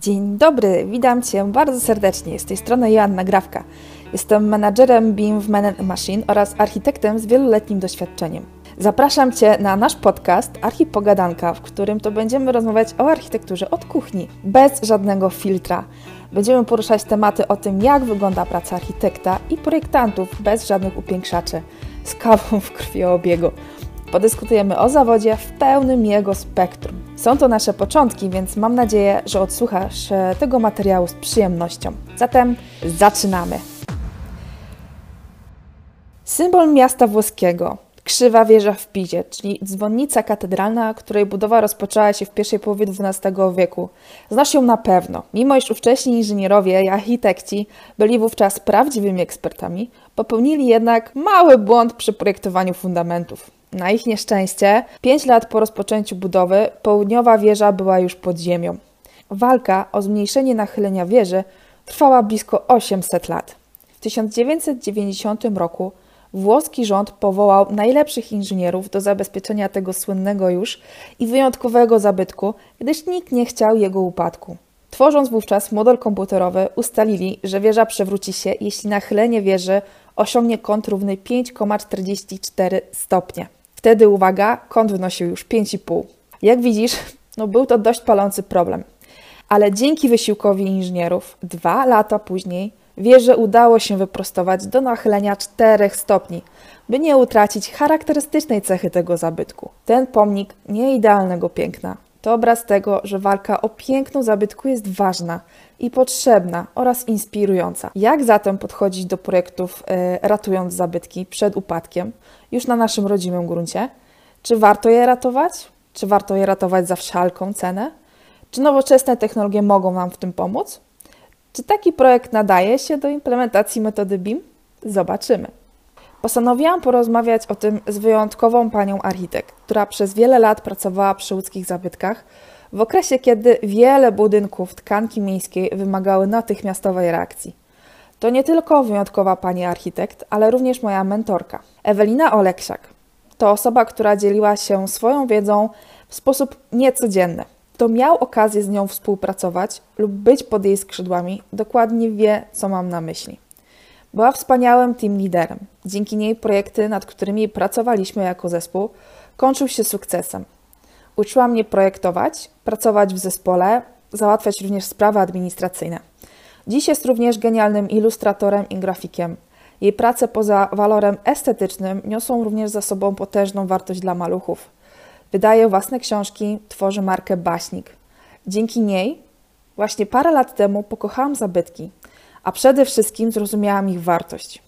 Dzień dobry, witam Cię bardzo serdecznie. Z tej strony Joanna Grawka. Jestem menadżerem BIM w Man Machine oraz architektem z wieloletnim doświadczeniem. Zapraszam Cię na nasz podcast Archipogadanka, w którym to będziemy rozmawiać o architekturze od kuchni, bez żadnego filtra. Będziemy poruszać tematy o tym, jak wygląda praca architekta i projektantów bez żadnych upiększaczy, z kawą w krwiobiegu. Podyskutujemy o zawodzie w pełnym jego spektrum. Są to nasze początki, więc mam nadzieję, że odsłuchasz e, tego materiału z przyjemnością. Zatem zaczynamy. Symbol miasta włoskiego. Krzywa wieża w Pizie, czyli dzwonnica katedralna, której budowa rozpoczęła się w pierwszej połowie XII wieku. Znasz ją na pewno, mimo iż ówcześni inżynierowie i architekci byli wówczas prawdziwymi ekspertami, popełnili jednak mały błąd przy projektowaniu fundamentów. Na ich nieszczęście, pięć lat po rozpoczęciu budowy, południowa wieża była już pod ziemią. Walka o zmniejszenie nachylenia wieży trwała blisko 800 lat. W 1990 roku włoski rząd powołał najlepszych inżynierów do zabezpieczenia tego słynnego już i wyjątkowego zabytku, gdyż nikt nie chciał jego upadku. Tworząc wówczas model komputerowy, ustalili, że wieża przewróci się, jeśli nachylenie wieży osiągnie kąt równy 5,44 stopnie. Wtedy, uwaga, kąt wynosił już 5,5. Jak widzisz, no był to dość palący problem. Ale dzięki wysiłkowi inżynierów, dwa lata później wieżę udało się wyprostować do nachylenia 4 stopni, by nie utracić charakterystycznej cechy tego zabytku. Ten pomnik nieidealnego piękna to obraz tego, że walka o piękno zabytku jest ważna i potrzebna oraz inspirująca. Jak zatem podchodzić do projektów e, ratując zabytki przed upadkiem już na naszym rodzimym gruncie? Czy warto je ratować? Czy warto je ratować za wszelką cenę? Czy nowoczesne technologie mogą nam w tym pomóc? Czy taki projekt nadaje się do implementacji metody BIM? Zobaczymy. Postanowiłam porozmawiać o tym z wyjątkową panią architekt, która przez wiele lat pracowała przy łódzkich zabytkach, w okresie kiedy wiele budynków tkanki miejskiej wymagały natychmiastowej reakcji. To nie tylko wyjątkowa pani architekt, ale również moja mentorka, Ewelina Oleksiak. To osoba, która dzieliła się swoją wiedzą w sposób niecodzienny. Kto miał okazję z nią współpracować lub być pod jej skrzydłami, dokładnie wie, co mam na myśli. Była wspaniałym team liderem. Dzięki niej projekty, nad którymi pracowaliśmy jako zespół, kończył się sukcesem. Uczyła mnie projektować, pracować w zespole, załatwiać również sprawy administracyjne. Dziś jest również genialnym ilustratorem i grafikiem. Jej prace poza walorem estetycznym niosą również za sobą potężną wartość dla maluchów. Wydaje własne książki, tworzy markę Baśnik. Dzięki niej właśnie parę lat temu pokochałam zabytki, a przede wszystkim zrozumiałam ich wartość.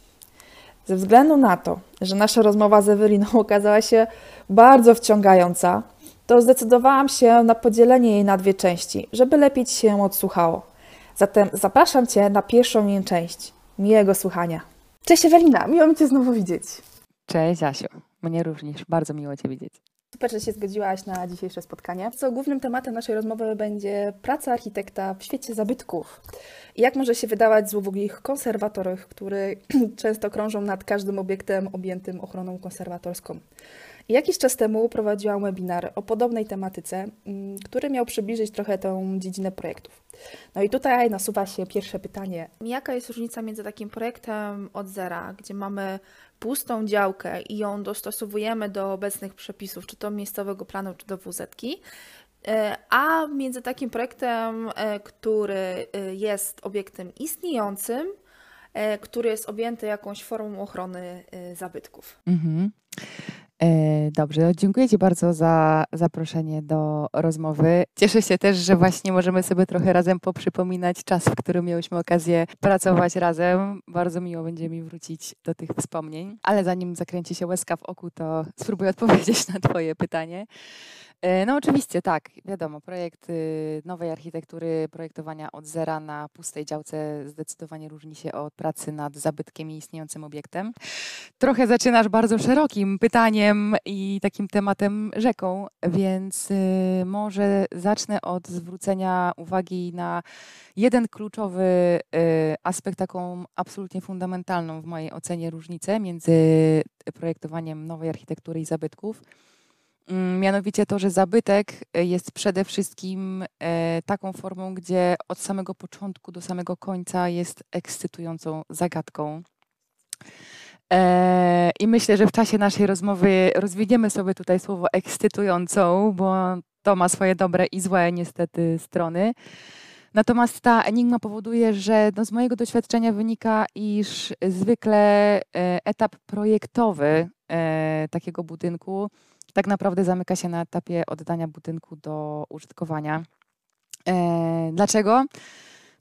Ze względu na to, że nasza rozmowa z Eweliną okazała się bardzo wciągająca, to zdecydowałam się na podzielenie jej na dwie części, żeby lepiej Ci się odsłuchało. Zatem zapraszam Cię na pierwszą jej część. Miłego słuchania. Cześć Ewelina, miło mi Cię znowu widzieć. Cześć Asiu, mnie również, bardzo miło Cię widzieć. Super, że się zgodziłaś na dzisiejsze spotkanie. Co głównym tematem naszej rozmowy będzie praca architekta w świecie zabytków. I jak może się wydawać złowogich konserwatorach, które często krążą nad każdym obiektem objętym ochroną konserwatorską. Jakiś czas temu prowadziłam webinar o podobnej tematyce, mm, który miał przybliżyć trochę tę dziedzinę projektów. No i tutaj nasuwa się pierwsze pytanie. Jaka jest różnica między takim projektem od zera, gdzie mamy pustą działkę i ją dostosowujemy do obecnych przepisów, czy to miejscowego planu, czy do WZ, e, a między takim projektem, e, który e, jest obiektem istniejącym, który jest objęty jakąś formą ochrony zabytków. Mhm. E, dobrze, dziękuję Ci bardzo za zaproszenie do rozmowy. Cieszę się też, że właśnie możemy sobie trochę razem poprzypominać czas, w którym miałyśmy okazję pracować razem. Bardzo miło będzie mi wrócić do tych wspomnień. Ale zanim zakręci się łezka w oku, to spróbuję odpowiedzieć na Twoje pytanie. E, no oczywiście, tak, wiadomo, projekt y, nowej architektury, projektowania od zera na pustej działce zdecydowanie różni się od pracy nad zabytkiem i istniejącym obiektem. Trochę zaczynasz bardzo szerokim pytaniem i takim tematem rzeką, więc y, może zacznę od zwrócenia uwagi na jeden kluczowy y, aspekt, taką absolutnie fundamentalną w mojej ocenie różnicę między projektowaniem nowej architektury i zabytków mianowicie to, że zabytek e, jest przede wszystkim e, taką formą, gdzie od samego początku do samego końca jest ekscytującą zagadką. E, I myślę, że w czasie naszej rozmowy rozwiniemy sobie tutaj słowo ekscytującą, bo to ma swoje dobre i złe niestety strony. Natomiast ta enigma powoduje, że no z mojego doświadczenia wynika, iż zwykle etap projektowy takiego budynku tak naprawdę zamyka się na etapie oddania budynku do użytkowania. E, dlaczego?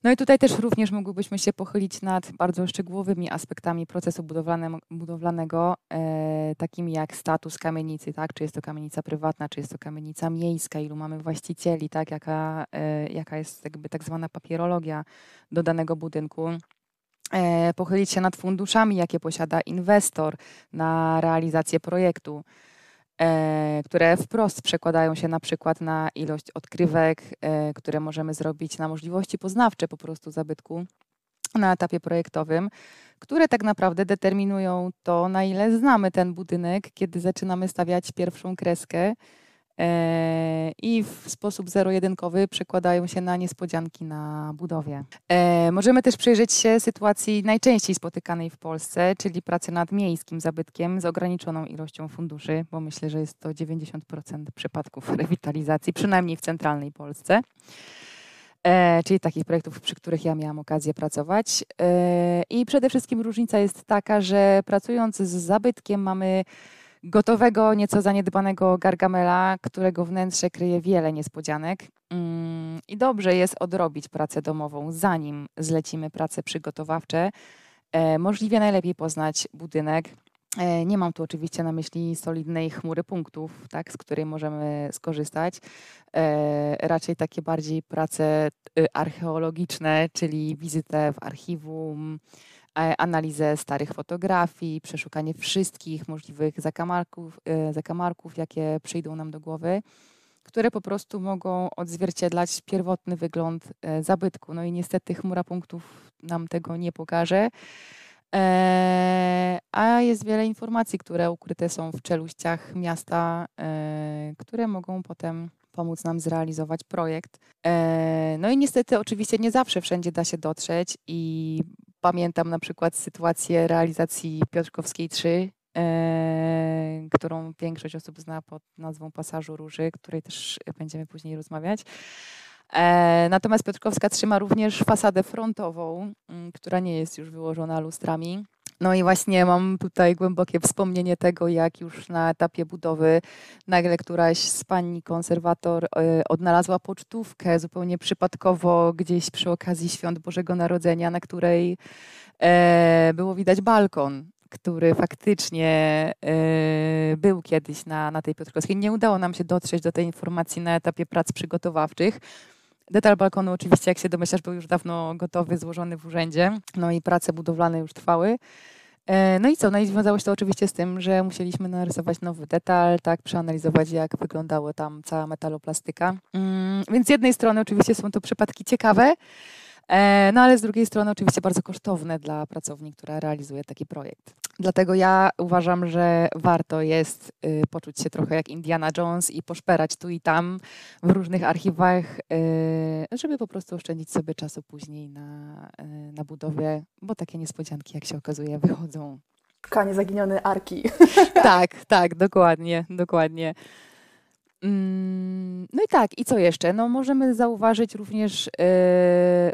No i tutaj też również mogłybyśmy się pochylić nad bardzo szczegółowymi aspektami procesu budowlanego, e, takimi jak status kamienicy, tak? czy jest to kamienica prywatna, czy jest to kamienica miejska, ilu mamy właścicieli, tak? jaka, e, jaka jest jakby tak zwana papierologia do danego budynku. Pochylić się nad funduszami, jakie posiada inwestor na realizację projektu. E, które wprost przekładają się na przykład na ilość odkrywek, e, które możemy zrobić, na możliwości poznawcze po prostu zabytku na etapie projektowym, które tak naprawdę determinują to, na ile znamy ten budynek, kiedy zaczynamy stawiać pierwszą kreskę i w sposób zero-jedynkowy przekładają się na niespodzianki na budowie. E, możemy też przyjrzeć się sytuacji najczęściej spotykanej w Polsce, czyli pracy nad miejskim zabytkiem z ograniczoną ilością funduszy, bo myślę, że jest to 90% przypadków rewitalizacji, przynajmniej w centralnej Polsce. E, czyli takich projektów, przy których ja miałam okazję pracować. E, I przede wszystkim różnica jest taka, że pracując z zabytkiem mamy gotowego, nieco zaniedbanego gargamela, którego wnętrze kryje wiele niespodzianek. Mm, I dobrze jest odrobić pracę domową, zanim zlecimy prace przygotowawcze. E, możliwie najlepiej poznać budynek. E, nie mam tu oczywiście na myśli solidnej chmury punktów, tak, z której możemy skorzystać. E, raczej takie bardziej prace y, archeologiczne, czyli wizytę w archiwum, analizę starych fotografii, przeszukanie wszystkich możliwych zakamarków, e, zakamarków, jakie przyjdą nam do głowy, które po prostu mogą odzwierciedlać pierwotny wygląd e, zabytku. No i niestety chmura punktów nam tego nie pokaże. A jest wiele informacji, które ukryte są w czeluściach miasta, które mogą potem pomóc nam zrealizować projekt. No i niestety, oczywiście, nie zawsze wszędzie da się dotrzeć, i Pamiętam na przykład sytuację realizacji Piotrkowskiej 3, e, którą większość osób zna pod nazwą Pasażu Róży, której też będziemy później rozmawiać. E, natomiast Piotrkowska trzyma również fasadę frontową, która nie jest już wyłożona lustrami. No i właśnie mam tutaj głębokie wspomnienie tego, jak już na etapie budowy nagle któraś z pani konserwator e, odnalazła pocztówkę zupełnie przypadkowo gdzieś przy okazji świąt Bożego Narodzenia, na której e, było widać balkon który faktycznie e, był kiedyś na, na tej Piotrkowskiej. Nie udało nam się dotrzeć do tej informacji na etapie prac przygotowawczych. Detal balkonu oczywiście, jak się domyślasz, był już dawno gotowy, złożony w urzędzie. No i prace budowlane już trwały. E, no i co? No i związało się to oczywiście z tym, że musieliśmy narysować nowy detal, tak, przeanalizować jak wyglądało tam cała metaloplastyka. Mm, więc z jednej strony oczywiście są to przypadki ciekawe, no ale z drugiej strony oczywiście bardzo kosztowne dla pracowni, która realizuje taki projekt. Dlatego ja uważam, że warto jest y, poczuć się trochę jak Indiana Jones i poszperać tu i tam w różnych archiwach, y, żeby po prostu oszczędzić sobie czasu później na, y, na budowie, bo takie niespodzianki, jak się okazuje, wychodzą. Szukanie zaginionej arki. tak, tak, dokładnie, dokładnie. Mm, no i tak, i co jeszcze? No możemy zauważyć również y,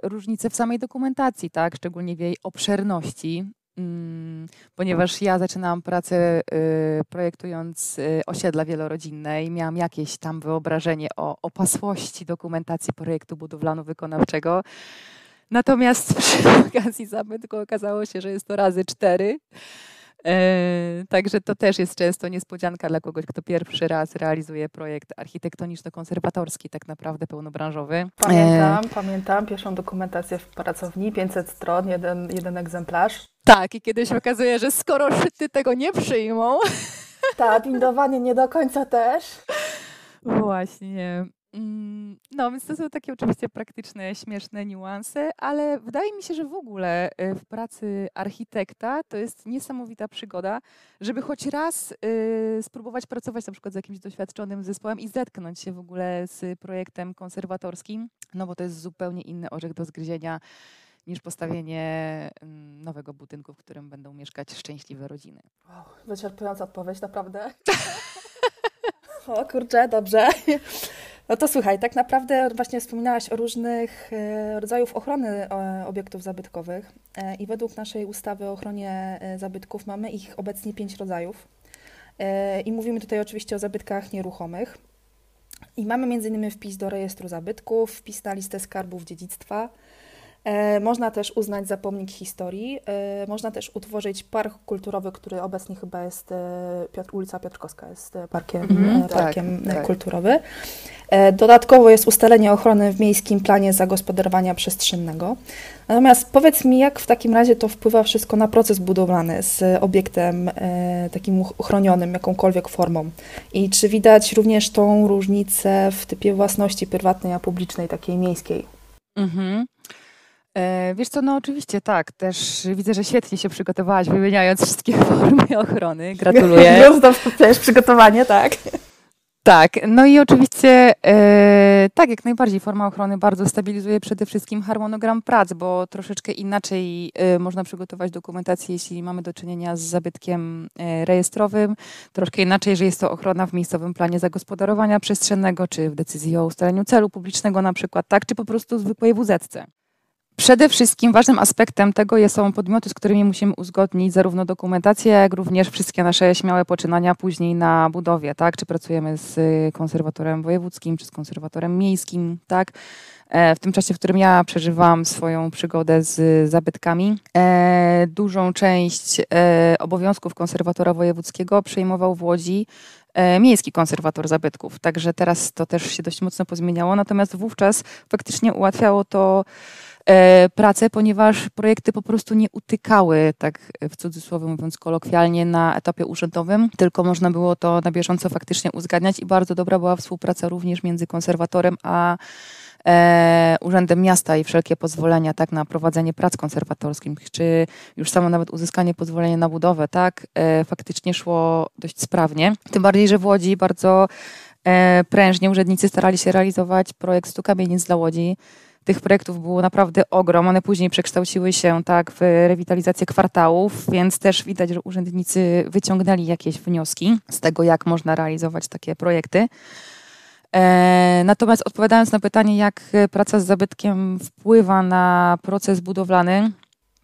różnice w samej dokumentacji, tak, szczególnie w jej obszerności. Mm, ponieważ ja zaczynałam pracę y, projektując y, osiedla wielorodzinne i miałam jakieś tam wyobrażenie o opasłości dokumentacji projektu budowlano-wykonawczego. Natomiast przy okazji zabytku okazało się, że jest to razy cztery. E, także to też jest często niespodzianka dla kogoś, kto pierwszy raz realizuje projekt architektoniczno-konserwatorski, tak naprawdę pełnobranżowy. Pamiętam, e... pamiętam pierwszą dokumentację w pracowni, 500 stron, jeden, jeden egzemplarz. Tak, i kiedyś okazuje, że skoro szyty tego nie przyjmą. Tak, windowanie nie do końca też. Właśnie. Mm, no, więc to są takie oczywiście praktyczne, śmieszne niuanse, ale wydaje mi się, że w ogóle y, w pracy architekta to jest niesamowita przygoda, żeby choć raz y, spróbować pracować na przykład z jakimś doświadczonym zespołem i zetknąć się w ogóle z projektem konserwatorskim, no bo to jest zupełnie inny orzech do zgryzienia niż postawienie mm, nowego budynku, w którym będą mieszkać szczęśliwe rodziny. Wow, wyczerpująca odpowiedź, naprawdę. o kurczę, dobrze. No to słuchaj, tak naprawdę właśnie wspominałaś o różnych e, rodzajów ochrony e, obiektów zabytkowych e, i według naszej ustawy o ochronie zabytków mamy ich obecnie pięć rodzajów. I mówimy tutaj oczywiście o zabytkach nieruchomych. I mamy m.in. wpis do rejestru zabytków, wpis na listę skarbów dziedzictwa, można też uznać za pomnik historii. E, można też utworzyć park kulturowy, który obecnie chyba jest e, Piotr, ulica Piotrkowska, jest parkiem, mm, parkiem tak, tak. kulturowym. Dodatkowo jest ustalenie ochrony w miejskim planie zagospodarowania przestrzennego. Natomiast powiedz mi, jak w takim razie to wpływa wszystko na proces budowlany z obiektem takim uchronionym, jakąkolwiek formą? I czy widać również tą różnicę w typie własności prywatnej, a publicznej, takiej miejskiej? Mhm. E, wiesz co, no oczywiście tak, też widzę, że świetnie się przygotowałaś, wymieniając wszystkie formy ochrony. Gratuluję. To też przygotowanie, tak. Tak, no i oczywiście e, tak, jak najbardziej forma ochrony bardzo stabilizuje przede wszystkim harmonogram prac, bo troszeczkę inaczej e, można przygotować dokumentację, jeśli mamy do czynienia z zabytkiem e, rejestrowym, troszkę inaczej, że jest to ochrona w miejscowym planie zagospodarowania przestrzennego, czy w decyzji o ustaleniu celu publicznego na przykład, tak, czy po prostu zwykłej WZ. Przede wszystkim ważnym aspektem tego są podmioty, z którymi musimy uzgodnić zarówno dokumentację, jak również wszystkie nasze śmiałe poczynania później na budowie, tak? Czy pracujemy z konserwatorem wojewódzkim, czy z konserwatorem miejskim, tak? E, w tym czasie, w którym ja przeżywam swoją przygodę z zabytkami, e, dużą część e, obowiązków konserwatora wojewódzkiego przejmował w Łodzi miejski konserwator zabytków. Także teraz to też się dość mocno pozmieniało, natomiast wówczas faktycznie ułatwiało to pracę, ponieważ projekty po prostu nie utykały, tak w cudzysłowie mówiąc kolokwialnie, na etapie urzędowym, tylko można było to na bieżąco faktycznie uzgadniać i bardzo dobra była współpraca również między konserwatorem a e, Urzędem Miasta i wszelkie pozwolenia tak, na prowadzenie prac konserwatorskich, czy już samo nawet uzyskanie pozwolenia na budowę, tak, e, faktycznie szło dość sprawnie. Tym bardziej, że w Łodzi bardzo e, prężnie urzędnicy starali się realizować projekt 100 kamienic dla Łodzi, tych projektów było naprawdę ogrom. One później przekształciły się tak w rewitalizację kwartałów, więc też widać, że urzędnicy wyciągnęli jakieś wnioski z tego, jak można realizować takie projekty. E, natomiast odpowiadając na pytanie, jak praca z zabytkiem wpływa na proces budowlany,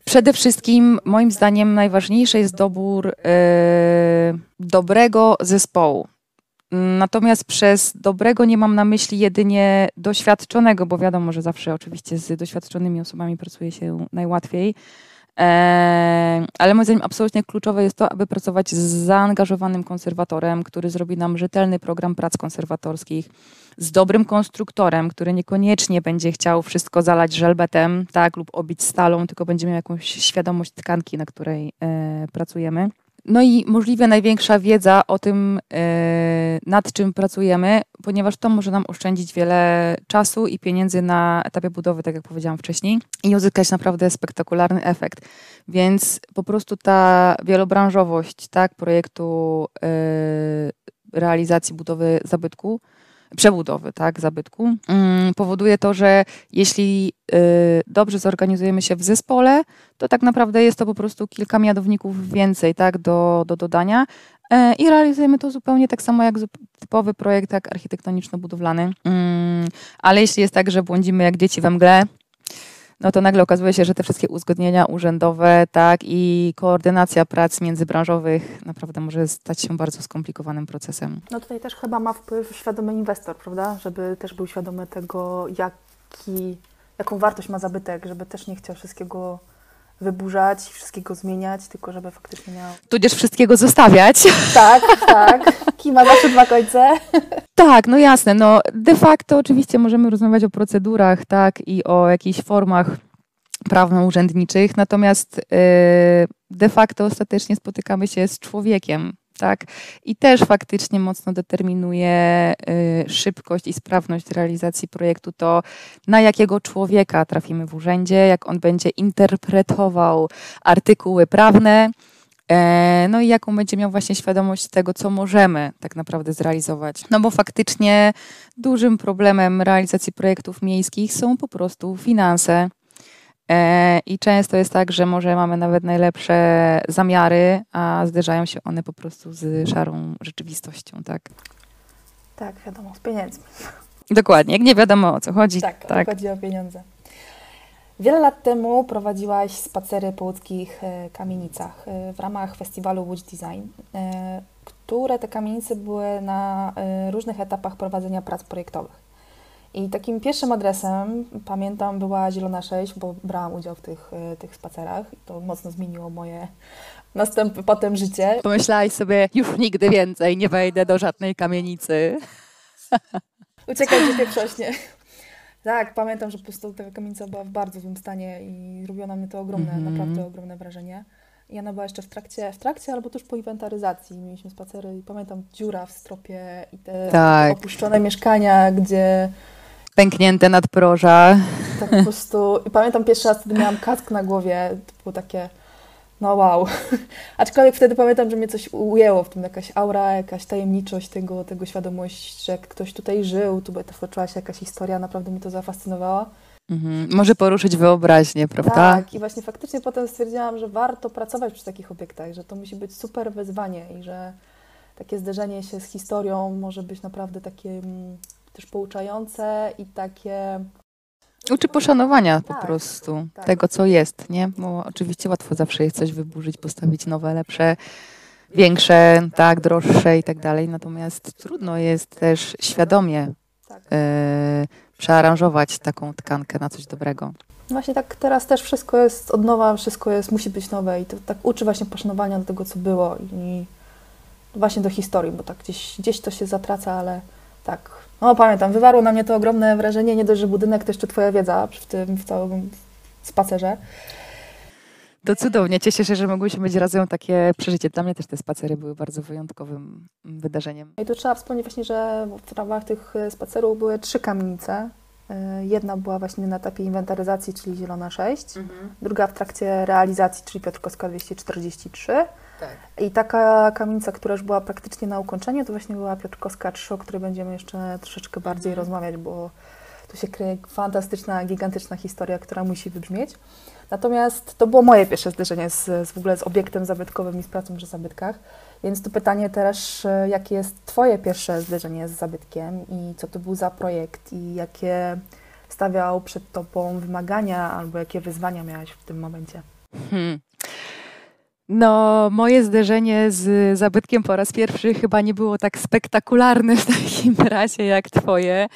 przede wszystkim moim zdaniem najważniejszy jest dobór e, dobrego zespołu. Natomiast przez dobrego nie mam na myśli jedynie doświadczonego, bo wiadomo, że zawsze oczywiście z doświadczonymi osobami pracuje się najłatwiej. Eee, ale moim zdaniem absolutnie kluczowe jest to, aby pracować z zaangażowanym konserwatorem, który zrobi nam rzetelny program prac konserwatorskich, z dobrym konstruktorem, który niekoniecznie będzie chciał wszystko zalać żelbetem tak, lub obić stalą, tylko będzie miał jakąś świadomość tkanki, na której e, pracujemy. No i możliwie największa wiedza o tym, e, nad czym pracujemy, ponieważ to może nam oszczędzić wiele czasu i pieniędzy na etapie budowy, tak jak powiedziałam wcześniej, i uzyskać naprawdę spektakularny efekt. Więc po prostu ta wielobranżowość tak, projektu e, realizacji budowy zabytku przebudowy tak, zabytku, mm, powoduje to, że jeśli y, dobrze zorganizujemy się w zespole, to tak naprawdę jest to po prostu kilka mianowników więcej tak, do, do dodania e, i realizujemy to zupełnie tak samo jak typowy projekt jak architektoniczno-budowlany. Mm, ale jeśli jest tak, że błądzimy jak dzieci we mgle, no to nagle okazuje się, że te wszystkie uzgodnienia urzędowe, tak, i koordynacja prac międzybranżowych naprawdę może stać się bardzo skomplikowanym procesem. No tutaj też chyba ma wpływ świadomy inwestor, prawda? Żeby też był świadomy tego, jaki, jaką wartość ma zabytek, żeby też nie chciał wszystkiego wyburzać, wszystkiego zmieniać, tylko żeby faktycznie miał... Tudzież wszystkiego zostawiać. Tak, tak. Kima zawsze dwa końce. Tak, no jasne. No de facto oczywiście możemy rozmawiać o procedurach, tak, i o jakichś formach prawno-urzędniczych, natomiast yy, de facto ostatecznie spotykamy się z człowiekiem, tak? I też faktycznie mocno determinuje y, szybkość i sprawność realizacji projektu to, na jakiego człowieka trafimy w urzędzie, jak on będzie interpretował artykuły prawne, e, no i jaką będzie miał właśnie świadomość tego, co możemy tak naprawdę zrealizować. No bo faktycznie dużym problemem realizacji projektów miejskich są po prostu finanse. E, I często jest tak, że może mamy nawet najlepsze zamiary, a zderzają się one po prostu z szarą rzeczywistością, tak? Tak, wiadomo, z pieniędzmi. Dokładnie, jak nie wiadomo o co chodzi. Tak, tak. chodzi o pieniądze. Wiele lat temu prowadziłaś spacery po łódzkich e, kamienicach e, w ramach festiwalu Łódź Design, które te kamienice były na różnych etapach prowadzenia prac projektowych. I takim pierwszym adresem, pamiętam, była Zielona 6, bo brałam udział w tych, e, tych spacerach i to mocno zmieniło moje następne potem życie. Pomyślałaś sobie, już nigdy więcej nie wejdę do żadnej kamienicy. Uciekaj dziecię prześnie. Tak, pamiętam, że po prostu ta kamienica była w bardzo złym stanie i robiło na mnie to ogromne, mm -hmm. naprawdę ogromne wrażenie. I ona była jeszcze w trakcie, w trakcie albo tuż po inwentaryzacji. Mieliśmy spacery i pamiętam dziura w stropie i te tak. opuszczone mieszkania, gdzie pęknięte nadproża. Tak po prostu. I pamiętam pierwszy raz, kiedy miałam kask na głowie, to było takie, no wow. Aczkolwiek wtedy pamiętam, że mnie coś ujęło w tym, jakaś aura, jakaś tajemniczość tego, tego świadomość, że ktoś tutaj żył, tu toczyła się jakaś historia, naprawdę mi to zafascynowała. Mhm. Może poruszyć wyobraźnię, prawda? Tak, i właśnie faktycznie potem stwierdziłam, że warto pracować przy takich obiektach, że to musi być super wyzwanie i że takie zderzenie się z historią może być naprawdę takie też pouczające i takie. Uczy poszanowania tak, po prostu tak. tego, co jest, nie? Bo oczywiście łatwo zawsze jest coś wyburzyć, postawić nowe, lepsze, większe, tak, droższe i tak dalej. Natomiast trudno jest też świadomie tak. y, przearanżować taką tkankę na coś dobrego. Właśnie tak teraz też wszystko jest od nowa, wszystko jest, musi być nowe i to tak uczy właśnie poszanowania do tego, co było i właśnie do historii, bo tak gdzieś, gdzieś to się zatraca, ale tak, no pamiętam, wywarło na mnie to ogromne wrażenie, nie dość, że budynek, to jeszcze Twoja wiedza w tym w całym spacerze. To cudownie, cieszę się, że mogłyśmy mieć razem takie przeżycie. Dla mnie też te spacery były bardzo wyjątkowym wydarzeniem. I tu trzeba wspomnieć właśnie, że w ramach tych spacerów były trzy kamienice. Y, jedna była właśnie na etapie inwentaryzacji, czyli Zielona 6, mhm. druga w trakcie realizacji, czyli Piotrkowska 243, tak. I taka kamienica, która już była praktycznie na ukończeniu, to właśnie była Piotrkowska 3, o której będziemy jeszcze troszeczkę bardziej mhm. rozmawiać, bo tu się kryje fantastyczna, gigantyczna historia, która musi wybrzmieć. Natomiast to było moje pierwsze zderzenie z, z w ogóle z obiektem zabytkowym i z pracą przy zabytkach. Więc tu pytanie też, jakie jest Twoje pierwsze zderzenie z zabytkiem i co to był za projekt i jakie stawiał przed Tobą wymagania albo jakie wyzwania miałaś w tym momencie? Hmm. No, moje zderzenie z zabytkiem po raz pierwszy chyba nie było tak spektakularne w takim razie jak twoje.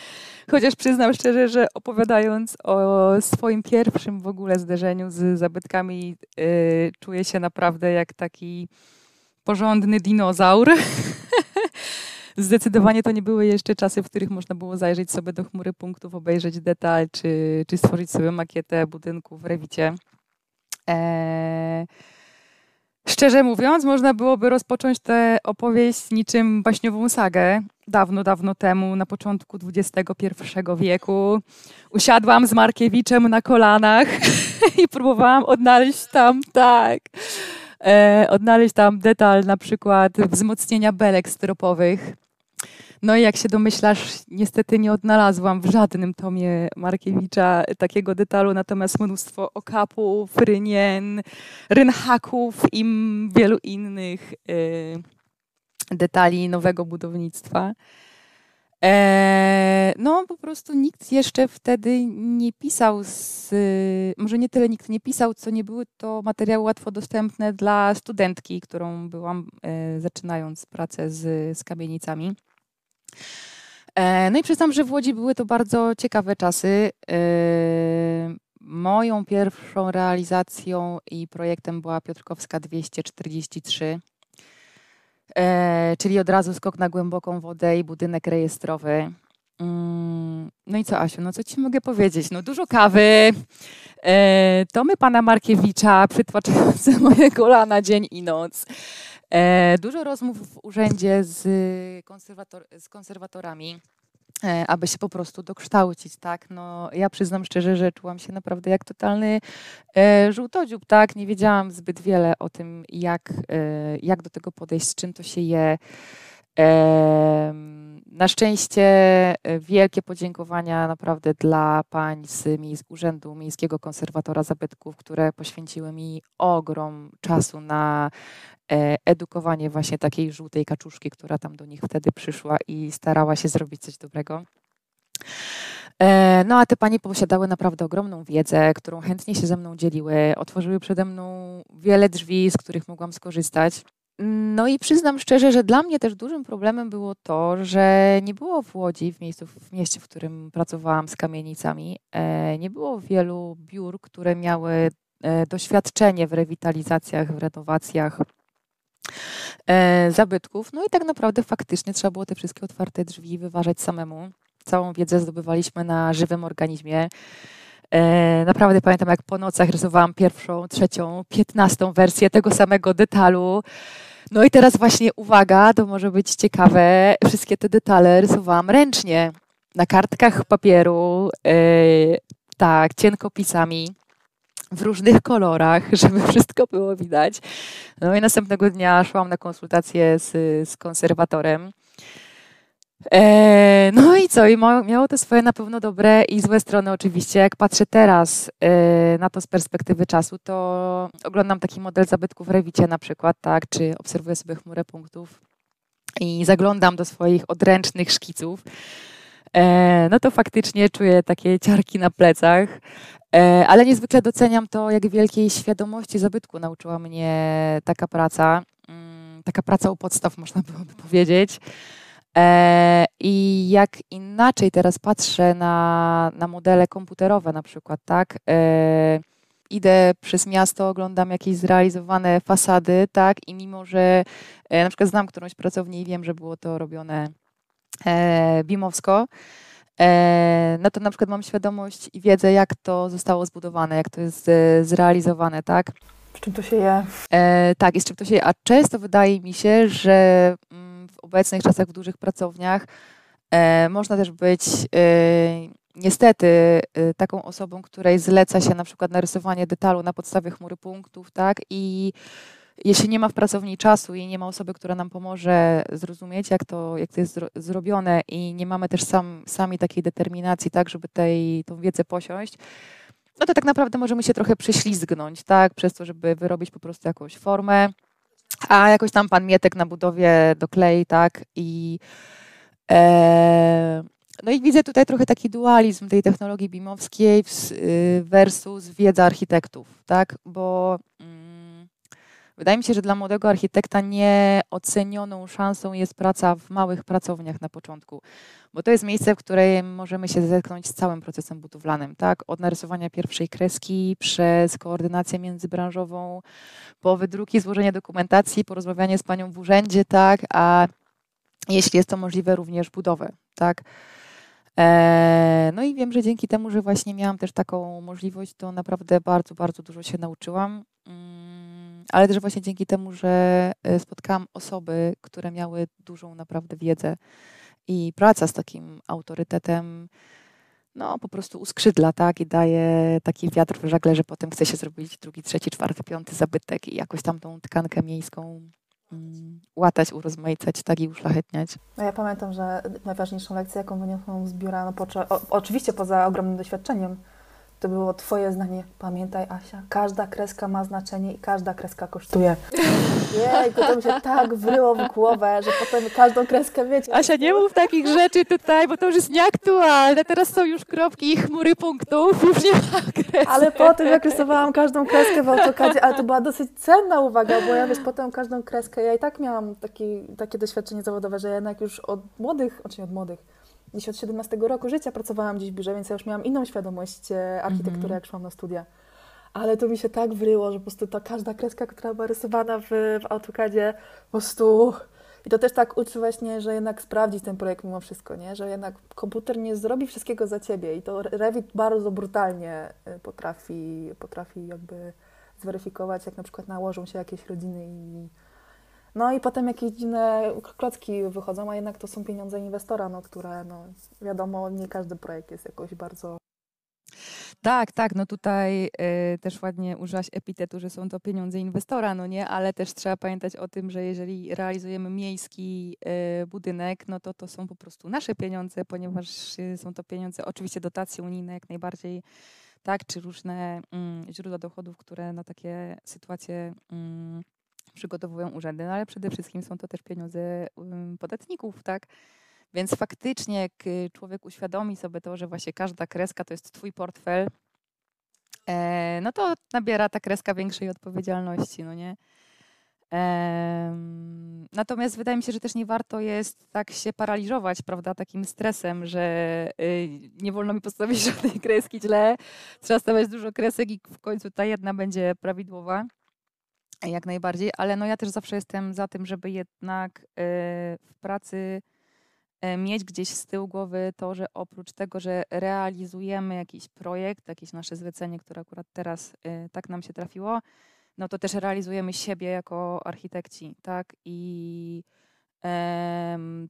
Chociaż przyznam szczerze, że opowiadając o swoim pierwszym w ogóle zderzeniu z zabytkami, yy, czuję się naprawdę jak taki porządny dinozaur. Zdecydowanie to nie były jeszcze czasy, w których można było zajrzeć sobie do chmury punktów, obejrzeć detal, czy, czy stworzyć sobie makietę budynku w Rewicie. Eee, Szczerze mówiąc, można byłoby rozpocząć tę opowieść niczym baśniową sagę. Dawno, dawno temu, na początku XXI wieku, usiadłam z Markiewiczem na kolanach i próbowałam odnaleźć tam, tak, e, odnaleźć tam detal na przykład wzmocnienia belek styropowych no i jak się domyślasz, niestety nie odnalazłam w żadnym tomie Markiewicza takiego detalu, natomiast mnóstwo okapów, rynien, rynhaków i wielu innych y, detali nowego budownictwa. E, no, po prostu nikt jeszcze wtedy nie pisał, z, może nie tyle nikt nie pisał, co nie były to materiały łatwo dostępne dla studentki, którą byłam e, zaczynając pracę z, z kamienicami. E, no i przyznam, że w Łodzi były to bardzo ciekawe czasy. E, moją pierwszą realizacją i projektem była Piotrkowska 243, e, czyli od razu skok na głęboką wodę i budynek rejestrowy. Mm, no i co, Asiu, no co ci mogę powiedzieć? No dużo kawy, to my pana Markiewicza przytłaczające moje kolana dzień i noc. E, dużo rozmów w urzędzie z, konserwator, z konserwatorami e, aby się po prostu dokształcić, tak? No, ja przyznam szczerze, że czułam się naprawdę jak totalny e, żółtodziób, tak? Nie wiedziałam zbyt wiele o tym, jak, e, jak do tego podejść, z czym to się je. Na szczęście e, wielkie podziękowania naprawdę dla pań z Urzędu Miejskiego Konserwatora Zabytków, które poświęciły mi ogrom czasu na e, edukowanie właśnie takiej żółtej kaczuszki, która tam do nich wtedy przyszła i starała się zrobić coś dobrego. E, no a te panie posiadały naprawdę ogromną wiedzę, którą chętnie się ze mną dzieliły, otworzyły przede mną wiele drzwi, z których mogłam skorzystać. No i przyznam szczerze, że dla mnie też dużym problemem było to, że nie było w Łodzi, w, miejscu, w mieście, w którym pracowałam z kamienicami, e, nie było wielu biur, które miały e, doświadczenie w rewitalizacjach, w renowacjach e, zabytków. No i tak naprawdę faktycznie trzeba było te wszystkie otwarte drzwi wyważać samemu. Całą wiedzę zdobywaliśmy na żywym organizmie. Naprawdę pamiętam, jak po nocach rysowałam pierwszą, trzecią, piętnastą wersję tego samego detalu. No i teraz właśnie uwaga, to może być ciekawe. Wszystkie te detale rysowałam ręcznie na kartkach papieru, yy, tak, cienkopisami w różnych kolorach, żeby wszystko było widać. No i następnego dnia szłam na konsultację z, z konserwatorem. E, no i co? I miało to swoje na pewno dobre i złe strony oczywiście. Jak patrzę teraz e, na to z perspektywy czasu, to oglądam taki model zabytków w Rewicie na przykład, tak, czy obserwuję sobie chmurę punktów i zaglądam do swoich odręcznych szkiców, e, no to faktycznie czuję takie ciarki na plecach. Ale niezwykle doceniam to, jak wielkiej świadomości zabytku nauczyła mnie taka praca. Mm, taka praca u podstaw, można byłoby powiedzieć. E, I jak inaczej teraz patrzę na, na modele komputerowe na przykład, tak? E, idę przez miasto, oglądam jakieś zrealizowane fasady, tak? I mimo, że e, na przykład znam którąś pracownię i wiem, że było to robione bimowsko, no to na przykład mam świadomość i wiedzę, jak to zostało zbudowane, jak to jest zrealizowane, tak? Z czym to się je? tak, i z czym to się je. A często wydaje mi się, że mm, obecnych czasach w dużych pracowniach e, można też być e, niestety e, taką osobą, której zleca się na przykład narysowanie detalu na podstawie chmury punktów, tak? I jeśli nie ma w pracowni czasu i nie ma osoby, która nam pomoże zrozumieć, jak to, jak to jest zro zrobione i nie mamy też sam, sami takiej determinacji, tak, żeby tej, tą wiedzę posiąść, no to tak naprawdę możemy się trochę prześlizgnąć, tak, przez to, żeby wyrobić po prostu jakąś formę, a jakoś tam pan Mietek na budowie doklei, tak? I e, no i widzę tutaj trochę taki dualizm tej technologii bimowskiej y, versus wiedza architektów, tak? Bo mm, wydaje mi się, że dla młodego architekta nieocenioną szansą jest praca w małych pracowniach na początku bo to jest miejsce, w którym możemy się zetknąć z całym procesem budowlanym, tak? Od narysowania pierwszej kreski, przez koordynację międzybranżową, po wydruki, złożenie dokumentacji, porozmawianie z panią w urzędzie, tak? A jeśli jest to możliwe, również budowę, tak? E, no i wiem, że dzięki temu, że właśnie miałam też taką możliwość, to naprawdę bardzo, bardzo dużo się nauczyłam. Ale też właśnie dzięki temu, że e, spotkałam osoby, które miały dużą naprawdę wiedzę i praca z takim autorytetem no po prostu uskrzydla, tak, i daje taki wiatr w żagle, że potem chce się zrobić drugi, trzeci, czwarty, piąty zabytek i jakoś tam tą tkankę miejską um, łatać, urozmaicać, tak i uszlachetniać. No ja pamiętam, że najważniejszą lekcję, jaką wyniosłam z biura, no po, o, oczywiście poza ogromnym doświadczeniem, to było Twoje zdanie. Pamiętaj, Asia, każda kreska ma znaczenie i każda kreska kosztuje. Jej, to mi się tak wryło w głowę, że potem każdą kreskę wiecie. Asia, nie mów takich rzeczy tutaj, bo to już jest nieaktualne. Teraz są już kropki i chmury punktów, już nie ma kresek. Ale potem, jak rysowałam każdą kreskę w AutoCADzie, ale to była dosyć cenna uwaga, bo ja wiesz, potem każdą kreskę, ja i tak miałam taki, takie doświadczenie zawodowe, że jednak już od młodych, oczywiście od młodych, gdzieś od 17 roku życia pracowałam gdzieś w biurze, więc ja już miałam inną świadomość e, architektury, mm -hmm. jak szłam na studia. Ale to mi się tak wryło, że po prostu ta każda kreska, która była rysowana w, w AutoCADzie, po prostu... I to też tak uczy właśnie, że jednak sprawdzić ten projekt mimo wszystko, nie? Że jednak komputer nie zrobi wszystkiego za ciebie i to Revit bardzo brutalnie e, potrafi, potrafi jakby zweryfikować, jak na przykład nałożą się jakieś rodziny i No i potem jakieś dziwne klocki wychodzą, a jednak to są pieniądze inwestora, no, które no, wiadomo, nie każdy projekt jest jakoś bardzo tak, tak, no tutaj y, też ładnie użyłaś epitetu, że są to pieniądze inwestora, no nie, ale też trzeba pamiętać o tym, że jeżeli realizujemy miejski y, budynek, no to to są po prostu nasze pieniądze, ponieważ y, są to pieniądze, oczywiście dotacje unijne jak najbardziej, tak, czy różne mm, źródła dochodów, które na takie sytuacje mm, przygotowują urzędy, no ale przede wszystkim są to też pieniądze podatników, tak, więc faktycznie, jak y, człowiek uświadomi sobie to, że właśnie każda kreska to jest twój portfel, e, no to nabiera ta kreska większej odpowiedzialności, no nie? natomiast wydaje mi się, że też nie warto jest tak się paraliżować, prawda, takim stresem, że y, nie wolno mi postawić żadnej kreski źle, trzeba stawiać dużo kresek i w końcu ta jedna będzie prawidłowa. Jak najbardziej, ale no ja też zawsze jestem za tym, żeby jednak y, w pracy E, mieć gdzieś z tyłu głowy to, że oprócz tego, że realizujemy jakiś projekt, jakieś nasze zlecenie, które akurat teraz e, tak nam się trafiło, no to też realizujemy siebie jako architekci, tak? I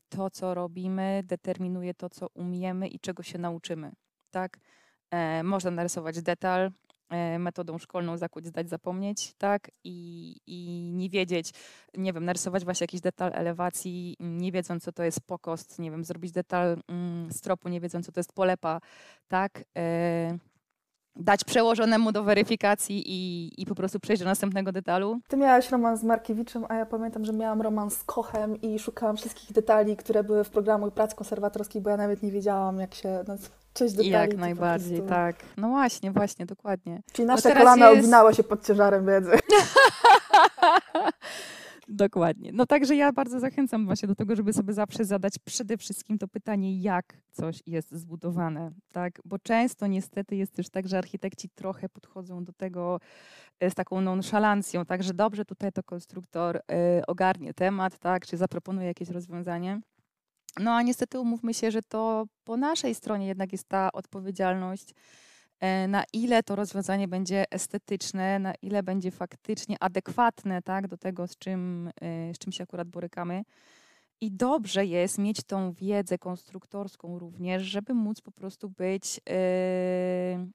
to, co robimy, determinuje to, co umiemy i czego się nauczymy, tak? E, można narysować detal, metodą szkolną zakuć, zdać, zapomnieć, tak? I, I nie wiedzieć, nie wiem, narysować właśnie jakiś detal elewacji, nie wiedząc, co to jest pokost, nie wiem, zrobić detal mm, stropu, nie wiedząc, co to jest polepa, tak? E, dać przełożonemu do weryfikacji i, i po prostu przejść do następnego detalu. Ty miałaś romans z Markiewiczem, a ja pamiętam, że miałam romans z Kochem i szukałam wszystkich detali, które były w programu prac konserwatorskich, bo ja nawet nie wiedziałam, jak się coś. Jak najbardziej, tak. No właśnie, właśnie, dokładnie. Czyli nasze no kolana jest... się pod ciężarem wiedzy. Dokładnie. No także ja bardzo zachęcam właśnie do tego, żeby sobie zawsze zadać przede wszystkim to pytanie, jak coś jest zbudowane, tak? Bo często niestety jest też tak, że architekci trochę podchodzą do tego e, z taką nonszalancją, tak, że dobrze tutaj to konstruktor y, ogarnie temat, tak, czy zaproponuje jakieś rozwiązanie. No a niestety umówmy się, że to po naszej stronie jednak jest ta odpowiedzialność, e, na ile to rozwiązanie będzie estetyczne, na ile będzie faktycznie adekwatne tak, do tego, z czym, e, z czym się akurat borykamy. I dobrze jest mieć tą wiedzę konstruktorską również, żeby móc po prostu być yy,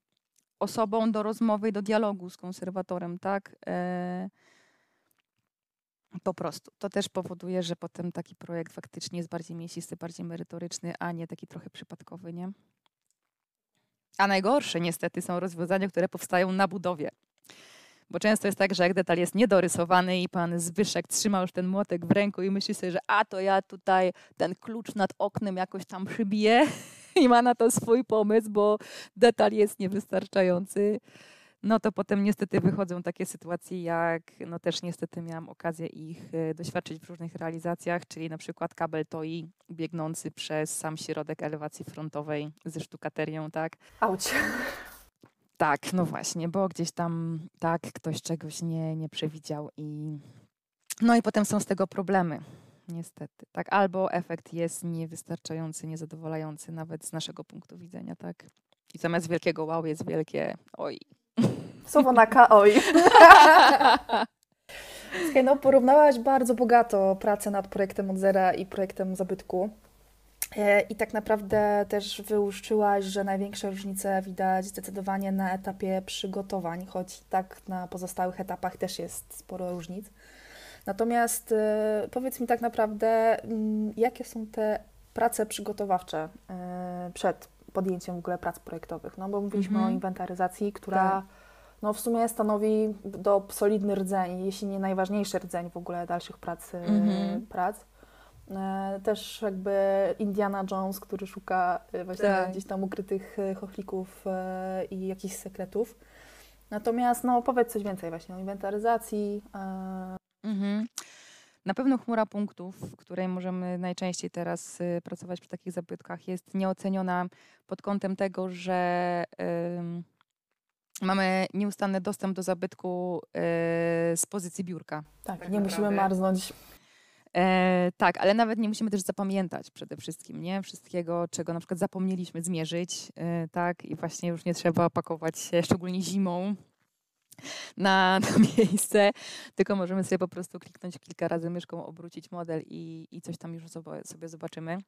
osobą do rozmowy do dialogu z konserwatorem, tak? Po prostu. To też powoduje, że potem taki projekt faktycznie jest bardziej mięsisty, bardziej merytoryczny, a nie taki trochę przypadkowy, nie? A najgorsze niestety są rozwiązania, które powstają na budowie. Bo często jest tak, że jak detal jest niedorysowany i pan Zbyszek trzyma już ten młotek w ręku i myśli sobie, że a to ja tutaj ten klucz nad oknem jakoś tam przybiję i ma na to swój pomysł, bo detal jest niewystarczający no to potem niestety wychodzą takie sytuacje, jak no też niestety miałam okazję ich e, doświadczyć w różnych realizacjach, czyli na przykład kabel TOI biegnący przez sam środek elewacji frontowej ze sztukaterią, tak? Auć. Tak, no właśnie, bo gdzieś tam tak ktoś czegoś nie, nie przewidział i no i potem są z tego problemy. Niestety, tak. Albo efekt jest niewystarczający, niezadowalający nawet z naszego punktu widzenia, tak. I zamiast wielkiego wow jest wielkie oj. Słowo na KOI. Słuchaj, no porównałaś bardzo bogato pracę nad projektem od zera i projektem zabytku. E, I tak naprawdę też wyłuszczyłaś, że największe różnice widać zdecydowanie na etapie przygotowań, choć tak na pozostałych etapach też jest sporo różnic. Natomiast e, powiedz mi tak naprawdę, mm, jakie są te prace przygotowawcze e, przed podjęciem w ogóle prac projektowych? No bo mówiliśmy mm -hmm. o inwentaryzacji, która tak no w sumie stanowi do solidny rdzeń, jeśli nie najważniejszy rdzeń w ogóle dalszych prac. Mm-hmm. prac. E, też jakby Indiana Jones, który szuka e, właśnie tak. gdzieś tam ukrytych chochlików i jakichś sekretów. Natomiast no powiedz coś więcej właśnie o inwentaryzacji. Mhm. Na pewno chmura punktów, w której możemy najczęściej teraz pracować przy takich zabytkach, jest nieoceniona pod kątem tego, że mamy nieustanny dostęp do zabytku e, z pozycji biurka. Tak, tak nie naprawdę. musimy marznąć. E, tak, ale nawet nie musimy też zapamiętać przede wszystkim, nie? Wszystkiego, czego na przykład zapomnieliśmy zmierzyć, e, tak? I właśnie już nie trzeba pakować się, szczególnie zimą, na, na miejsce, tylko możemy sobie po prostu kliknąć kilka razy myszką, obrócić model i, i coś tam już sobie zobaczymy.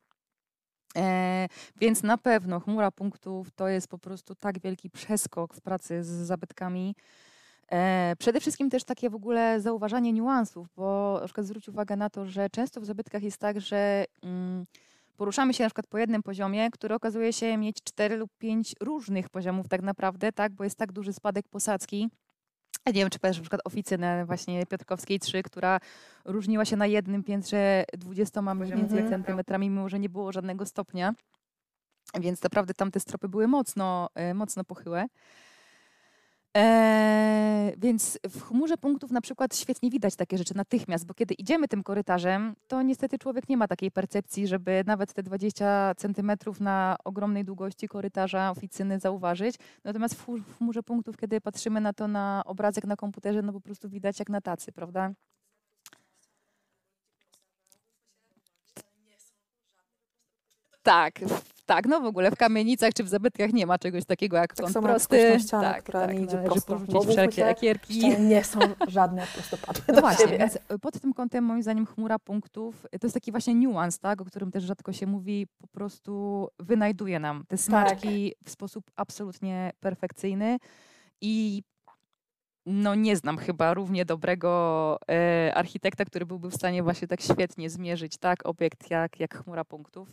E, więc na pewno chmura punktów to jest po prostu tak wielki przeskok w pracy z zabytkami. E, przede wszystkim też takie w ogóle zauważanie niuansów, bo na przykład zwróć uwagę na to, że często w zabytkach jest tak, że mm, poruszamy się na przykład po jednym poziomie, który okazuje się mieć cztery lub pięć różnych poziomów tak naprawdę, tak, bo jest tak duży spadek posadzki. Ja nie wiem, czy pamiętasz na przykład oficynę właśnie Piotrkowskiej 3, która różniła się na jednym piętrze 20 mniej więcej mhm. centymetrami, mimo że nie było żadnego stopnia. Więc naprawdę tamte stropy były mocno, e, mocno pochyłe. Eee, więc w chmurze punktów na przykład świetnie widać takie rzeczy natychmiast, bo kiedy idziemy tym korytarzem, to niestety człowiek nie ma takiej percepcji, żeby nawet te 20 centymetrów na ogromnej długości korytarza oficyny zauważyć. Natomiast w chmurze punktów, kiedy patrzymy na to na obrazek na komputerze, no po prostu widać jak na tacy, prawda? Tak, tak, no w ogóle w kamienicach czy w zabytkach nie ma czegoś takiego jak tak kąt prosty. ścianę, tak, która tak, nie idzie prosto. porzucić wszelkie ekierki. nie są żadne prostopadłe No właśnie, więc pod tym kątem moim zdaniem chmura punktów to jest taki właśnie niuans, tak, o którym też rzadko się mówi, po prostu wynajduje nam te smaczki tak. w sposób absolutnie perfekcyjny i no nie znam chyba równie dobrego e, architekta, który byłby w stanie właśnie tak świetnie zmierzyć tak obiekt jak, jak chmura punktów.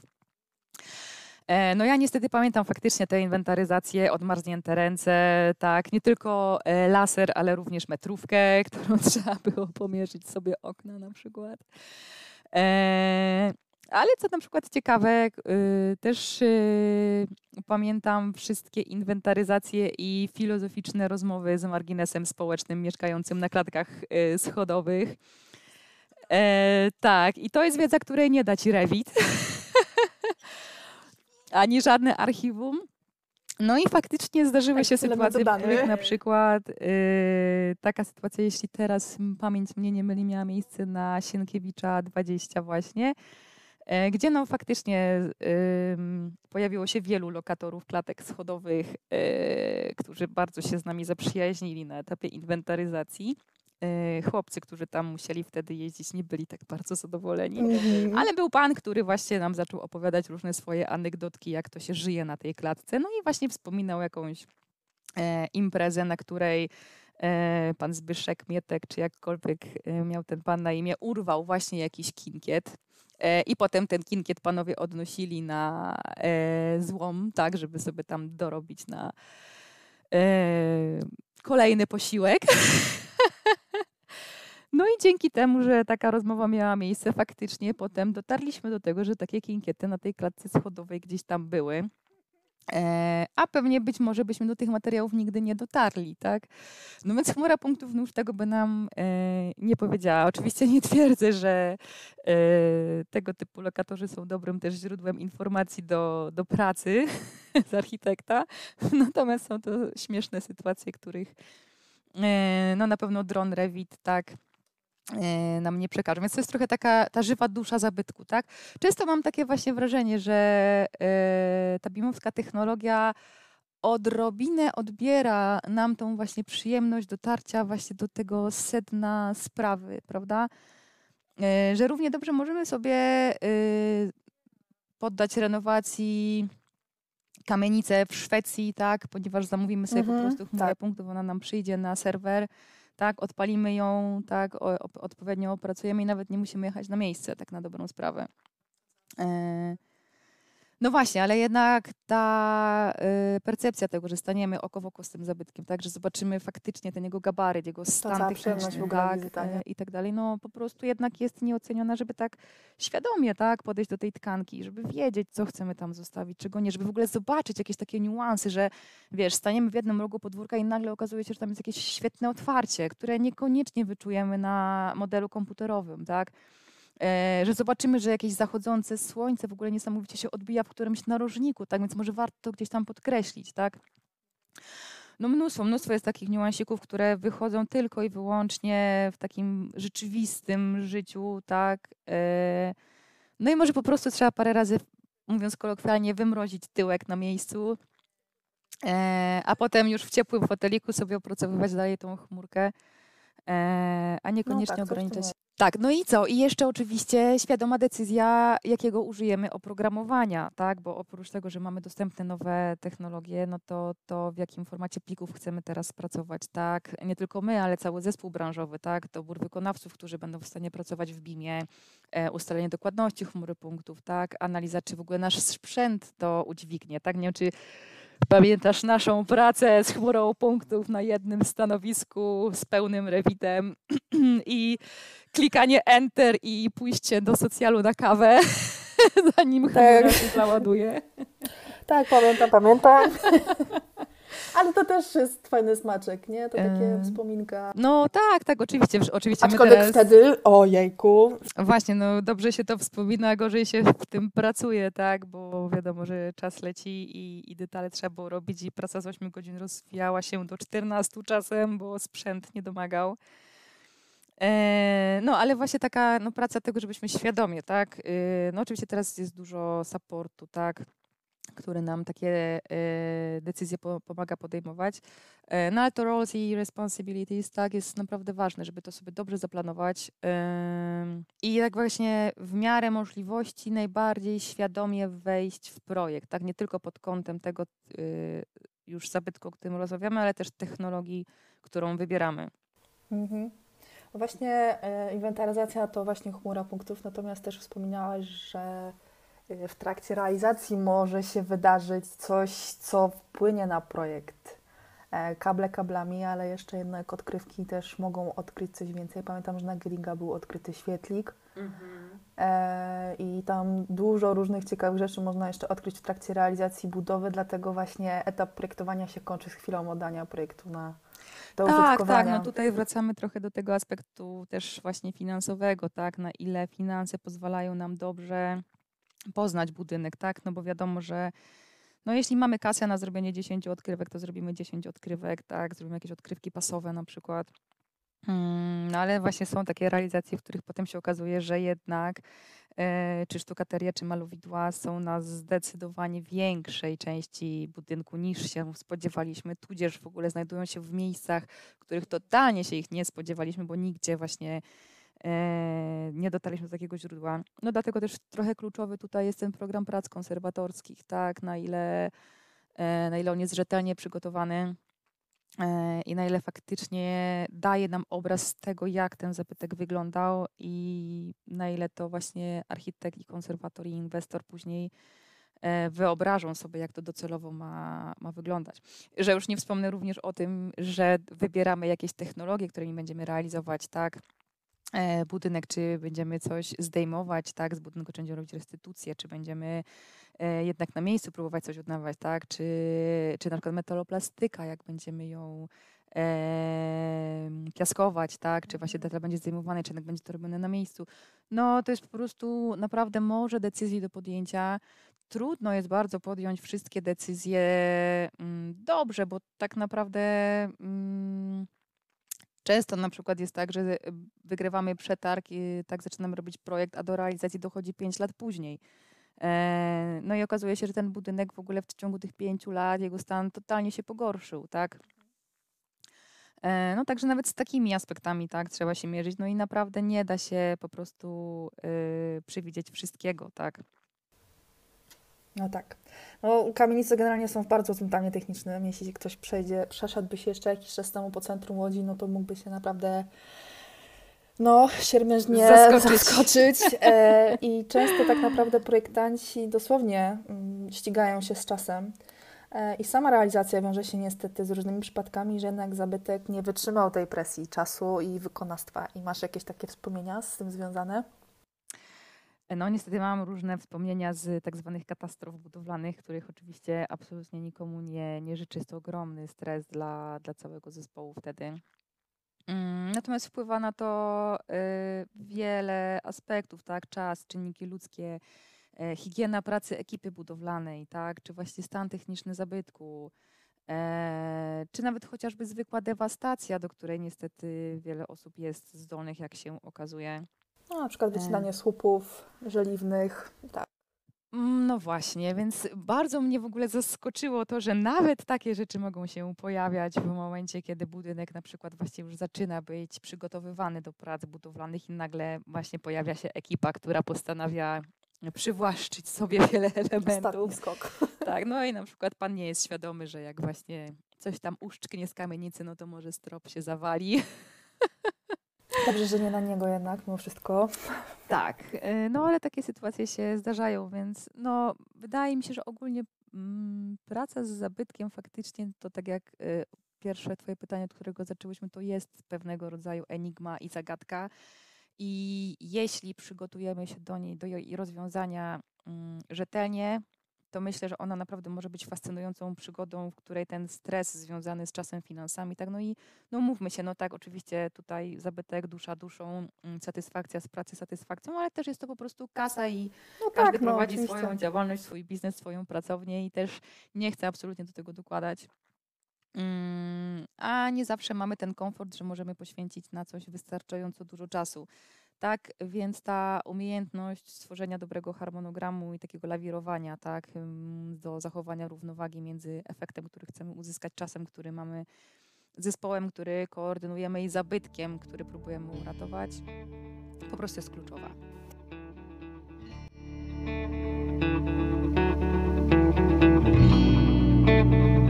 E, no ja niestety pamiętam faktycznie te inwentaryzacje, odmarznięte ręce, tak, nie tylko e, laser, ale również metrówkę, którą trzeba było pomierzyć sobie okna na przykład. E, ale co na przykład ciekawe, też pamiętam wszystkie inwentaryzacje i filozoficzne rozmowy z marginesem społecznym mieszkającym na klatkach schodowych. tak, i to jest wiedza, której nie da ci Revit. ani żadne archiwum. No i faktycznie zdarzyły tak, się sytuacje, w których na przykład yy, taka sytuacja, jeśli teraz pamięć mnie nie myli, miała miejsce na Sienkiewicza 20 właśnie, yy, gdzie no faktycznie yy, pojawiło się wielu lokatorów klatek schodowych, y, którzy bardzo się z nami zaprzyjaźnili na etapie inwentaryzacji. E, chłopcy, którzy tam musieli wtedy jeździć, nie byli tak bardzo zadowoleni. Mm-hmm. Ale był pan, który właśnie nam zaczął opowiadać różne swoje anegdotki, jak to się żyje na tej klatce. No i właśnie wspominał jakąś e, imprezę, na której e, pan Zbyszek Mietek, czy jakkolwiek miał ten pan na imię, urwał właśnie jakiś kinkiet. I potem ten kinkiet panowie odnosili na złom, tak, żeby sobie tam dorobić na kolejny posiłek. No i dzięki temu, że taka rozmowa miała miejsce, faktycznie potem dotarliśmy do tego, że takie kinkiety na tej klatce schodowej gdzieś tam były. E, a pewnie być może byśmy do tych materiałów nigdy nie dotarli, tak? No więc chmura punktów nóż tego by nam e, nie powiedziała. Oczywiście nie twierdzę, że e, tego typu lokatorzy są dobrym też źródłem informacji do, do pracy z architekta, natomiast są to śmieszne sytuacje, których no na pewno dron Revit, tak, nam nie przekażą. Więc to jest trochę taka ta żywa dusza zabytku, tak? Często mam takie właśnie wrażenie, że e, ta bimowska technologia odrobinę odbiera nam tą właśnie przyjemność dotarcia właśnie do tego sedna sprawy, prawda? E, że równie dobrze możemy sobie poddać renowacji kamienicę w Szwecji, tak? Ponieważ zamówimy sobie mhm, po prostu chmurę tak. punktów, ona nam przyjdzie na serwer tak, odpalimy ją, tak, odpowiednio opracujemy i nawet nie musimy jechać na miejsce, tak na dobrą sprawę. No właśnie, ale jednak ta y, percepcja tego, że staniemy oko w oko z tym zabytkiem, tak, że zobaczymy faktycznie ten jego gabaryt, jego stan techniczny tak, y, i tak dalej, no po prostu jednak jest nieoceniona, żeby tak świadomie tak, podejść do tej tkanki, żeby wiedzieć, co chcemy tam zostawić, czego nie, żeby w ogóle zobaczyć jakieś takie niuanse, że wiesz, staniemy w jednym rogu podwórka i nagle okazuje się, że tam jest jakieś świetne otwarcie, które niekoniecznie wyczujemy na modelu komputerowym, tak. E, że zobaczymy, że jakieś zachodzące słońce w ogóle niesamowicie się odbija w którymś narożniku, tak więc może warto to gdzieś tam podkreślić, tak? No mnóstwo, mnóstwo jest takich niuansików, które wychodzą tylko i wyłącznie w takim rzeczywistym życiu, tak? E, no i może po prostu trzeba parę razy, mówiąc kolokwialnie, wymrozić tyłek na miejscu e, a potem już w ciepłym foteliku sobie opracowywać dalej tą chmurkę, a niekoniecznie No tak, ograniczać. Tak, no i co? I jeszcze oczywiście świadoma decyzja, jakiego użyjemy oprogramowania, tak? Bo oprócz tego, że mamy dostępne nowe technologie, no to, to w jakim formacie plików chcemy teraz pracować, tak? Nie tylko my, ale cały zespół branżowy, tak? Dobór wykonawców, którzy będą w stanie pracować w BIM-ie, e, ustalenie dokładności chmury punktów, tak? Analiza, czy w ogóle nasz sprzęt to udźwignie, tak? Nie wiem, czy Pamiętasz naszą pracę z chmurą punktów na jednym stanowisku z pełnym rewitem i klikanie enter i pójście do socjalu na kawę, zanim chmura Tak. się załaduje. Tak, pamiętam, pamiętam. Ale to też jest fajny smaczek, nie? To takie wspominka. No tak, tak, oczywiście, oczywiście my Aczkolwiek teraz... wtedy, ojejku, Właśnie, no dobrze się to wspomina, gorzej się w tym pracuje, tak, bo wiadomo, że czas leci i, i detale trzeba było robić i praca z 8 godzin rozwijała się do 14 czasem, bo sprzęt nie domagał. No, ale właśnie taka no, praca tego, żebyśmy świadomie, tak, y, no oczywiście teraz jest dużo supportu, tak, który nam takie e, decyzje po, pomaga podejmować. E, No ale to roles i responsibilities, tak, jest naprawdę ważne, żeby to sobie dobrze zaplanować i jak właśnie w miarę możliwości najbardziej świadomie wejść w projekt, tak, nie tylko pod kątem tego y, już zabytku, o którym rozmawiamy, ale też technologii, którą wybieramy. Mhm. Właśnie e, inwentaryzacja to właśnie chmura punktów, natomiast też wspominałaś, że e, w trakcie realizacji może się wydarzyć coś, co wpłynie na projekt. E, Kable kablami, ale jeszcze jednak odkrywki też mogą odkryć coś więcej. Pamiętam, że na Gringa był odkryty świetlik e, i tam dużo różnych ciekawych rzeczy można jeszcze odkryć w trakcie realizacji budowy, dlatego właśnie etap projektowania się kończy z chwilą oddania projektu na do Tak, tak, no tutaj wracamy trochę do tego aspektu też właśnie finansowego, tak, na ile finanse pozwalają nam dobrze poznać budynek, tak, no bo wiadomo, że no jeśli mamy kasę na zrobienie 10 odkrywek, to zrobimy 10 odkrywek, tak, zrobimy jakieś odkrywki pasowe na przykład. Mm, No ale właśnie są takie realizacje, w których potem się okazuje, że jednak e, czy sztukateria, czy malowidła są na zdecydowanie większej części budynku niż się spodziewaliśmy, tudzież w ogóle znajdują się w miejscach, w których totalnie się ich nie spodziewaliśmy, bo nigdzie właśnie nie dotarliśmy do takiego źródła. No dlatego też trochę kluczowy tutaj jest ten program prac konserwatorskich, tak, na ile, e, na ile on jest rzetelnie przygotowany e, i na ile faktycznie daje nam obraz tego, jak ten zabytek wyglądał i na ile to właśnie architekt i konserwator i inwestor później e, wyobrażą sobie, jak to docelowo ma, ma wyglądać. Że już nie wspomnę również o tym, że wybieramy jakieś technologie, którymi będziemy realizować, tak, e, budynek, czy będziemy coś zdejmować, tak, z budynku, czy będziemy robić restytucję, czy będziemy e, jednak na miejscu próbować coś odnawiać, tak, czy, czy na przykład metaloplastyka, jak będziemy ją e, piaskować, tak, czy właśnie detal będzie zdejmowany, czy jednak będzie to robione na miejscu. No to jest po prostu naprawdę może decyzji do podjęcia. Trudno jest bardzo podjąć wszystkie decyzje mm, dobrze, bo tak naprawdę mm, często na przykład jest tak, że y, wygrywamy przetarg i tak zaczynamy robić projekt, a do realizacji dochodzi 5 lat później. E, No i okazuje się, że ten budynek w ogóle w ciągu tych pięciu lat jego stan totalnie się pogorszył, tak? E, No także nawet z takimi aspektami tak trzeba się mierzyć. No i naprawdę nie da się po prostu y, przewidzieć wszystkiego, tak? No tak. No, kamienice generalnie są w bardzo złym stanie technicznym. Jeśli ktoś przejdzie, przeszedłby się jeszcze jakiś czas temu po centrum Łodzi, no to mógłby się naprawdę no, siermiężnie Zaskoczyć. zaskoczyć. E, I często tak naprawdę projektanci dosłownie mm, ścigają się z czasem. E, I sama realizacja wiąże się niestety z różnymi przypadkami, że jednak zabytek nie wytrzymał tej presji czasu i wykonawstwa. I masz jakieś takie wspomnienia z tym związane? No niestety mam różne wspomnienia z tak zwanych katastrof budowlanych, których oczywiście absolutnie nikomu nie, nie życzę. Jest to ogromny stres dla, dla całego zespołu wtedy. Mm, Natomiast wpływa na to y, wiele aspektów, tak? Czas, czynniki ludzkie, e, higiena pracy ekipy budowlanej, tak? Czy właśnie stan techniczny zabytku, e, czy nawet chociażby zwykła dewastacja, do której niestety wiele osób jest zdolnych, jak się okazuje. No, na przykład wycinanie słupów żeliwnych. Tak. Mm, no właśnie, więc bardzo mnie w ogóle zaskoczyło to, że nawet takie rzeczy mogą się pojawiać w momencie, kiedy budynek na przykład właśnie już zaczyna być przygotowywany do prac budowlanych i nagle właśnie pojawia się ekipa, która postanawia przywłaszczyć sobie wiele elementów. Ostatni skok. Tak, no i na przykład pan nie jest świadomy, że jak właśnie coś tam uszczknie z kamienicy, no to może strop się zawali. Dobrze, że nie na niego jednak, mimo wszystko. Tak, y, no ale takie sytuacje się zdarzają, więc no wydaje mi się, że ogólnie mm, praca z zabytkiem faktycznie to tak jak y, pierwsze twoje pytanie, od którego zaczęłyśmy, to jest pewnego rodzaju enigma i zagadka. I jeśli przygotujemy się do niej, do jej rozwiązania mm, rzetelnie, to myślę, że ona naprawdę może być fascynującą przygodą, w której ten stres związany z czasem, finansami, tak, no i no mówmy się, no tak, oczywiście tutaj zabytek, dusza duszą, mm, satysfakcja z pracy satysfakcją, ale też jest to po prostu kasa i No każdy tak, no, prowadzi oczywiście. swoją działalność, swój biznes, swoją pracownię i też nie chce absolutnie do tego dokładać. Mm, A nie zawsze mamy ten komfort, że możemy poświęcić na coś wystarczająco dużo czasu. Tak, więc ta umiejętność stworzenia dobrego harmonogramu i takiego lawirowania, tak, do zachowania równowagi między efektem, który chcemy uzyskać, czasem, który mamy, zespołem, który koordynujemy i zabytkiem, który próbujemy uratować, po prostu jest kluczowa. I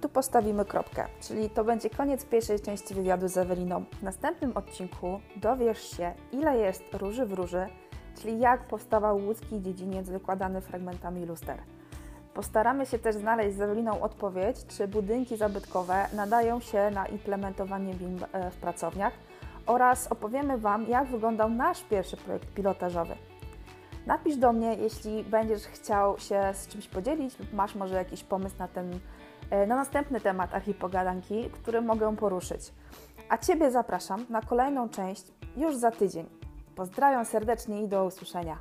tu postawimy kropkę, czyli to będzie koniec pierwszej części wywiadu z Eweliną. W następnym odcinku dowiesz się, ile jest róży w róży, czyli jak powstawał łódzki dziedziniec wykładany fragmentami luster. Postaramy się też znaleźć z Eweliną odpowiedź, czy budynki zabytkowe nadają się na implementowanie BIM e, w pracowniach oraz opowiemy Wam, jak wyglądał nasz pierwszy projekt pilotażowy. Napisz do mnie, jeśli będziesz chciał się z czymś podzielić lub masz może jakiś pomysł na ten na następny temat archipogadanki, który mogę poruszyć. A Ciebie zapraszam na kolejną część już za tydzień. Pozdrawiam serdecznie i do usłyszenia.